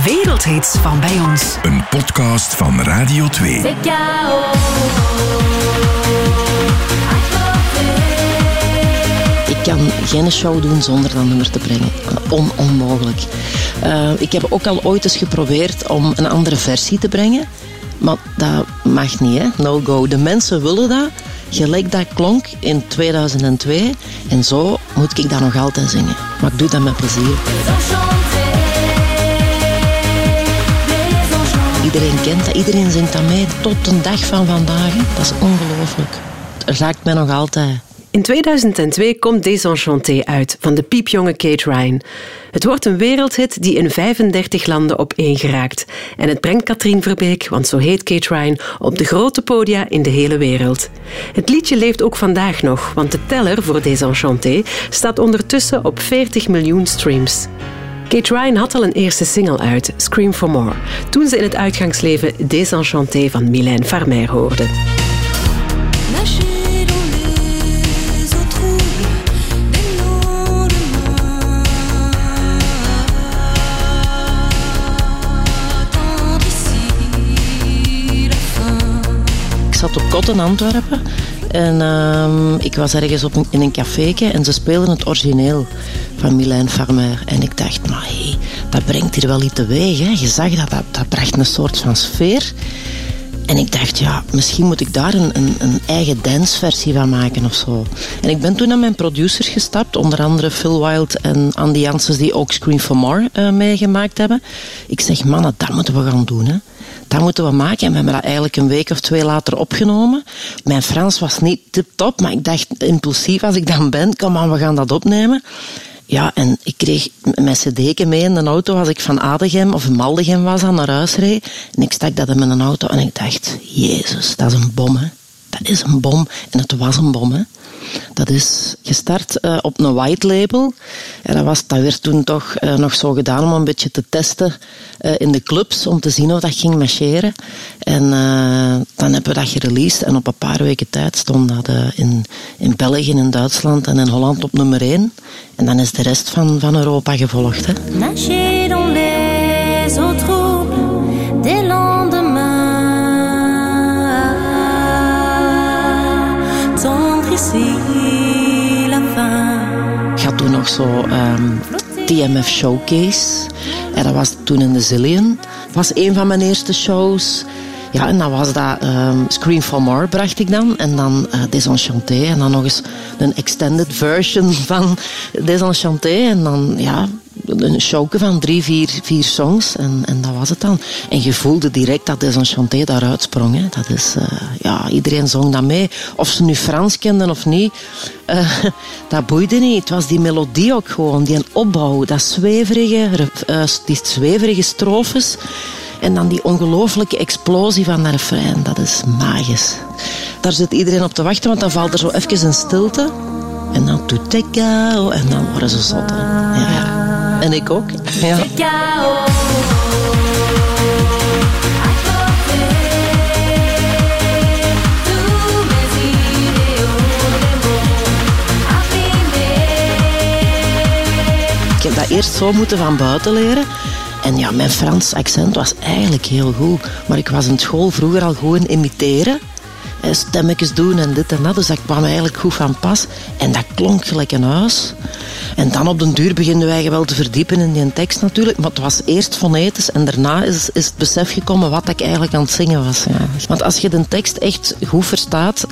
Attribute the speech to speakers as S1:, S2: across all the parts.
S1: Wereldhits van bij ons.
S2: Een podcast van Radio 2.
S3: Ik kan geen show doen zonder dat nummer te brengen. On onmogelijk. Uh, ik heb ook al ooit eens geprobeerd om een andere versie te brengen. Maar dat mag niet, hè? No go. De mensen willen dat. Gelijk dat klonk in 2002. En zo moet ik dat nog altijd zingen. Maar ik doe dat met plezier. Iedereen kent dat, iedereen zingt dat mee tot de dag van vandaag. Dat is ongelooflijk. Het raakt mij nog altijd.
S1: In 2002 komt Désenchanté uit van de piepjonge Kate Ryan. Het wordt een wereldhit die in 35 landen op één geraakt. En het brengt Katrien Verbeek, want zo heet Kate Ryan, op de grote podia in de hele wereld. Het liedje leeft ook vandaag nog, want de teller voor Désenchanté staat ondertussen op 40 miljoen streams. Kate Ryan had al een eerste single uit, Scream for More, toen ze in het uitgangsleven Désenchanté van Mylène Farmer hoorde.
S3: zat op Kot in Antwerpen. En uh, ik was ergens op in een café en ze speelden het origineel van Mylène Farmer. En ik dacht, maar hey, dat brengt hier wel iets teweeg. Hè. Je zag dat, dat, bracht een soort van sfeer. En ik dacht, ja, misschien moet ik daar een, een, een eigen danceversie van maken of zo. En ik ben toen naar mijn producers gestapt, onder andere Phil Wild en Andy Janssens, die ook Scream for More uh, meegemaakt hebben. Ik zeg, mannen, dat moeten we gaan doen. Dat moeten we maken. En we hebben dat eigenlijk een week of twee later opgenomen. Mijn Frans was niet tip-top, maar ik dacht impulsief als ik dan ben, kom aan, we gaan dat opnemen. Ja, en ik kreeg mijn cd'tje mee in de auto als ik van Adegem of Maldegem was aan naar huis reed. En ik stak dat in mijn auto en ik dacht, jezus, dat is een bom, hè. Dat is een bom. En het was een bom, hè. Dat is gestart uh, op een white label. En dat, was, dat werd toen toch uh, nog zo gedaan om een beetje te testen uh, in de clubs, om te zien of dat ging marcheren. En dan hebben we dat gereleased en op een paar weken tijd stond dat in, in België, in Duitsland en in Holland op nummer 1. En dan is de rest van, van Europa gevolgd. Hè. Had toen nog zo ehm, TMF Showcase. En dat was toen in de Zillion. Was een van mijn eerste shows. Ja, en dan was dat um, Scream for More bracht ik dan. En dan uh. En dan nog eens een extended version van Désenchanté. En dan, ja, een showke van drie, vier, vier songs. En, en dat was het dan. En je voelde direct dat Désenchanté daaruit sprong. Hè. Dat is, uh, ja, iedereen zong dat mee. Of ze nu Frans kenden of niet. Uh, dat boeide niet. Het was die melodie ook gewoon. Die opbouw. Dat zweverige, die zweverige strofes. En dan die ongelooflijke explosie van de refrein. Dat is magisch. Daar zit iedereen op te wachten, want dan valt er zo even een stilte. En dan doet En dan worden ze zot. Ja, ja. En ik ook. Ja. Ik heb dat eerst zo moeten van buiten leren. En ja, mijn Frans accent was eigenlijk heel goed. Maar ik was in school vroeger al gewoon imiteren. Stemmetjes doen en dit en dat. Dus dat kwam eigenlijk goed van pas. En dat klonk gelijk een huis. En dan op den duur beginnen wij wel te verdiepen in die tekst natuurlijk. Maar het was eerst fonetisch en daarna is, is het besef gekomen wat ik eigenlijk aan het zingen was. Ja. Want als je de tekst echt goed verstaat,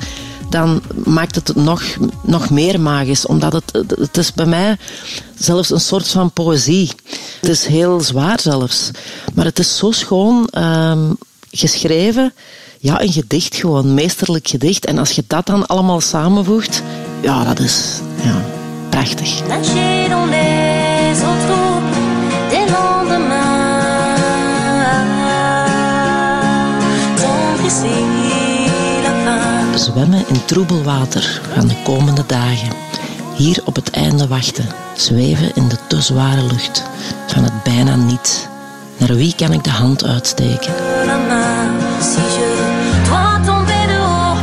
S3: dan maakt het nog, nog meer magisch. Omdat het, het is bij mij zelfs een soort van poëzie. Het is heel zwaar zelfs. Maar het is zo schoon um, geschreven. Ja, een gedicht gewoon, een meesterlijk gedicht. En als je dat dan allemaal samenvoegt, ja, dat is ja, prachtig. Zwemmen in troebel water gaan de komende dagen. Hier op het einde wachten, zweven in de te zware lucht van het bijna niet. Naar wie kan ik de hand uitsteken?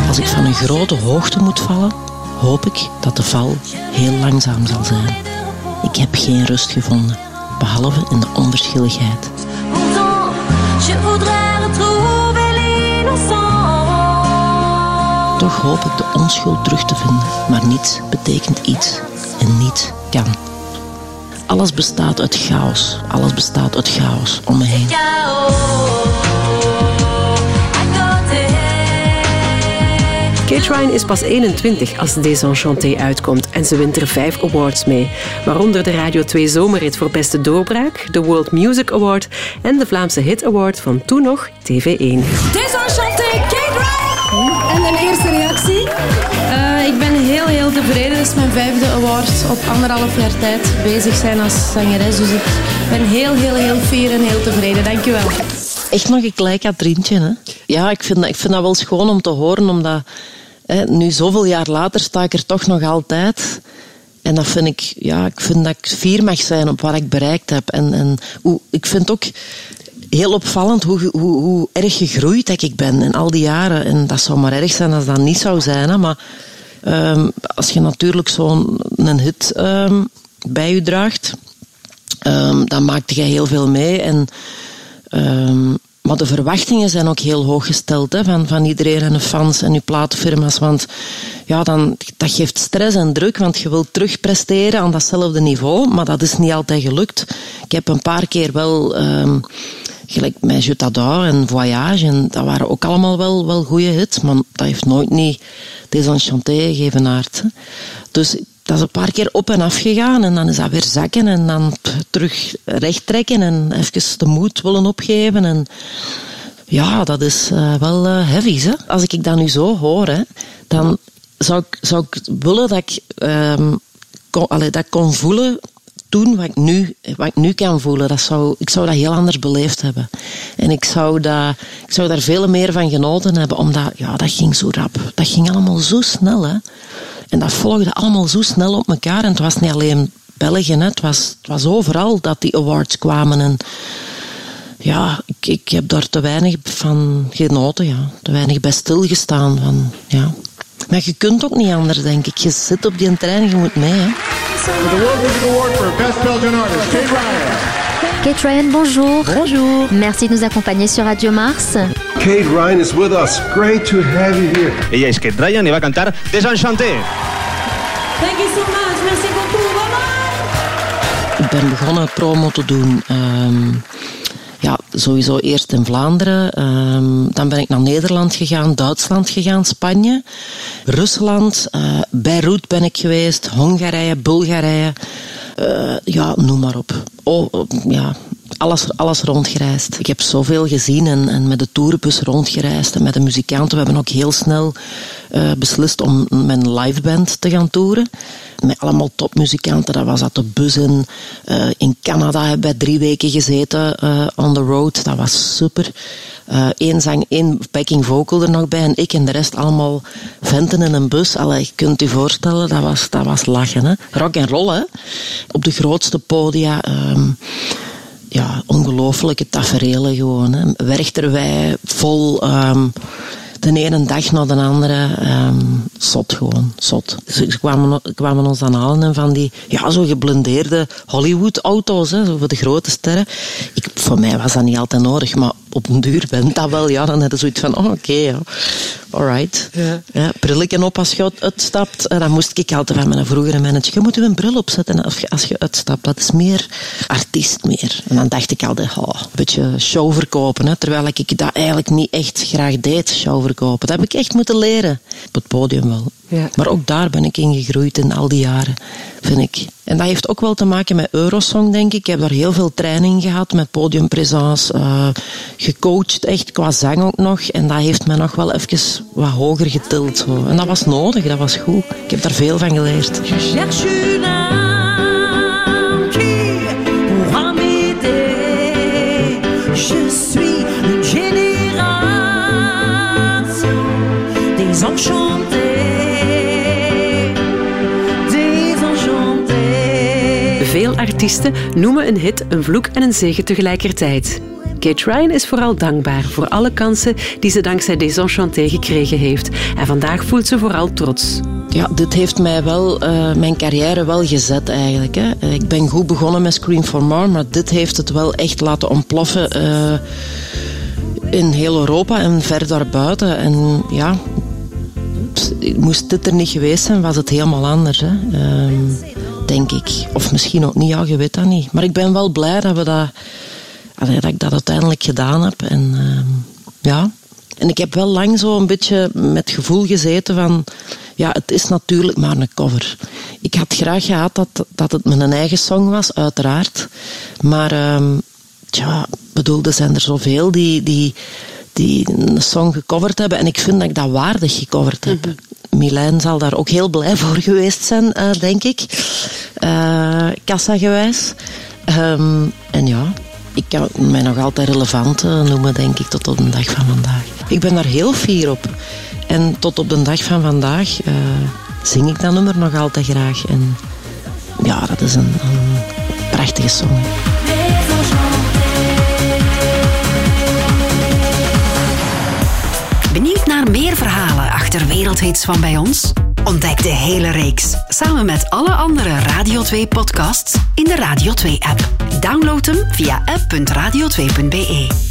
S3: Als ik van een grote hoogte moet vallen, hoop ik dat de val heel langzaam zal zijn. Ik heb geen rust gevonden, behalve in de onverschilligheid. Ik de onschuld terug te vinden, maar niets betekent iets en niets kan. Alles bestaat uit chaos. Alles bestaat uit chaos om me heen.
S1: Kate Ryan is pas 21 als Désenchanté uitkomt en ze wint er vijf awards mee. Waaronder de Radio 2 Zomerrit voor Beste Doorbraak, de World Music Award en de Vlaamse Hit Award van toen nog TV1.
S4: Désenchanté, Kate Ryan! En een eerste reactie?
S5: Uh, ik ben heel, heel tevreden. Het is mijn vijfde award op anderhalf jaar tijd bezig zijn als zangeres. Dus ik ben heel, heel, heel fier en heel tevreden. Dankjewel.
S3: Echt nog een klein Katrientje, hè? Ja, ik vind, dat, ik vind dat wel schoon om te horen, omdat nu, zoveel jaar later, sta ik er toch nog altijd. En dat vind ik, ja, ik vind dat ik fier mag zijn op wat ik bereikt heb. En, en hoe, ik vind ook heel opvallend hoe, hoe, hoe erg gegroeid ik ben in al die jaren. En dat zou maar erg zijn als dat niet zou zijn. Hè. Maar um, als je natuurlijk zo'n hit um, bij je draagt, um, dan maakte je heel veel mee. En maar de verwachtingen zijn ook heel hoog gesteld hè, van, van iedereen en de fans en uw platenfirma's. Want ja, dan, dat geeft stress en druk, want je wilt terugpresteren aan datzelfde niveau. Maar dat is niet altijd gelukt. Ik heb een paar keer wel, gelijk met Je en Voyage, en dat waren ook allemaal wel, wel goede hits. Maar dat heeft nooit niet Desenchanté gegevenaard. Dus dat is een paar keer op en af gegaan en dan is dat weer zakken en dan terug recht trekken en even de moed willen opgeven. En ja, dat is uh, wel uh, heavy. Hè? Als ik dat nu zo hoor, hè, dan zou ik, zou ik willen dat ik, allee, dat ik kon voelen toen wat ik, nu, wat ik nu kan voelen. Dat zou, ik zou dat heel anders beleefd hebben. En ik zou, dat, ik zou daar veel meer van genoten hebben, omdat ja, dat ging zo rap. Dat ging allemaal zo snel. Hè. En dat volgde allemaal zo snel op elkaar. En het was niet alleen België, het, was, het was overal dat die awards kwamen. En ja, ik, ik heb daar te weinig van genoten, ja. te weinig bij stilgestaan. Van, ja. Maar je kunt ook niet anders, denk ik. Je zit op die trein je moet mee. Hè. The World Music Award for Best
S6: Belgian Artist, Kate Ryan. Kate Ryan, bonjour.
S3: Bonjour.
S6: Merci de nous accompagner sur Radio Mars.
S7: Kate Ryan is with us. Great to have you here.
S8: Ella es Kate Ryan y va a cantar Desenchanté.
S4: Thank you so much. Merci beaucoup.
S3: Bye Ik ben begonnen promo te doen. Um, ja, sowieso eerst in Vlaanderen. Um, dan ben ik naar Nederland gegaan, Duitsland gegaan, Spanje, Rusland, uh, Beirut ben ik geweest, Hongarije, Bulgarije. Uh, ja, noem maar op. Oh, ja, alles, alles rondgereisd. Ik heb zoveel gezien en, en met de tourbus rondgereisd en met de muzikanten. We hebben ook heel snel uh, beslist om mijn liveband te gaan toeren. Met allemaal topmuzikanten. Dat was dat de bus in. Uh, in Canada hebben wij drie weken gezeten uh, on the road. Dat was super. Eén zang, één backing vocal er nog bij en ik en de rest allemaal venten in een bus. Allee, je kunt je voorstellen, dat was, dat was lachen. Hè? Rock en roll, hè? Op de grootste podia. Ja, ongelooflijke tafereelen gewoon. Hè. Werchterwij, vol... Um, de ene dag na de andere, um, zot gewoon, zot. Ze kwamen, kwamen ons dan halen en van die, ja, zo geblindeerde Hollywood-auto's, voor de grote sterren. Ik, voor mij was dat niet altijd nodig, maar op een duur bent dat wel, ja, dan heb je zoiets van, oh, oké, okay, ja. alright. Ja. Ja, brilletje op als je uitstapt. En dan moest ik altijd van mijn vroegere manager, je moet een bril opzetten als je, als je uitstapt. Dat is meer artiest meer. En dan dacht ik altijd, oh, een beetje show verkopen. Hè, terwijl ik dat eigenlijk niet echt graag deed, show verkopen. Dat heb ik echt moeten leren. Op het podium wel. Ja. Maar ook daar ben ik in gegroeid in al die jaren, vind ik. En dat heeft ook wel te maken met Eurosong, denk ik. Ik heb daar heel veel training gehad met podiumpresence, uh, gecoacht echt qua zang ook nog. En dat heeft me nog wel even wat hoger getild. Zo. En dat was nodig, dat was goed. Ik heb daar veel van geleerd. Je suis une génération.
S1: Veel artiesten noemen een hit een vloek en een zegen tegelijkertijd. Kate Ryan is vooral dankbaar voor alle kansen die ze dankzij Desenchanté gekregen heeft. En vandaag voelt ze vooral trots. Ja, dit heeft mij wel, uh, mijn carrière wel gezet eigenlijk. Hè. Ik ben goed begonnen met Scream for More, maar dit heeft het wel echt laten ontploffen. Uh,
S3: in heel Europa en ver daarbuiten. En ja, moest dit er niet geweest zijn, was het helemaal anders. Hè. Ehm, denk ik. Of misschien ook niet, ja, je weet dat niet. Maar ik ben wel blij dat, we dat, dat ik dat uiteindelijk gedaan heb. En ehm, ja, en ik heb wel lang zo een beetje met gevoel gezeten van... Ja, het is natuurlijk maar een cover. Ik had graag gehad dat, dat het mijn eigen song was, uiteraard. Maar, tja, bedoel, er zijn er zoveel die, die, die een song gecoverd hebben. En ik vind dat ik dat waardig gecoverd heb. Mm Milijn zal daar ook heel blij voor geweest zijn, uh, denk ik. Uh, Kassa-gewijs. Um, en ja, ik kan mij nog altijd relevant uh, noemen, denk ik, tot op de dag van vandaag. Ik ben daar heel fier op. En tot op de dag van vandaag zing ik dat nummer nog altijd graag. En ja, dat is een, een prachtige song.
S1: Benieuwd naar meer verhalen achter wereldhits van bij ons? Ontdek de hele reeks samen met alle andere Radio 2 podcasts in de Radio 2 app. Download hem via app.radio2.be.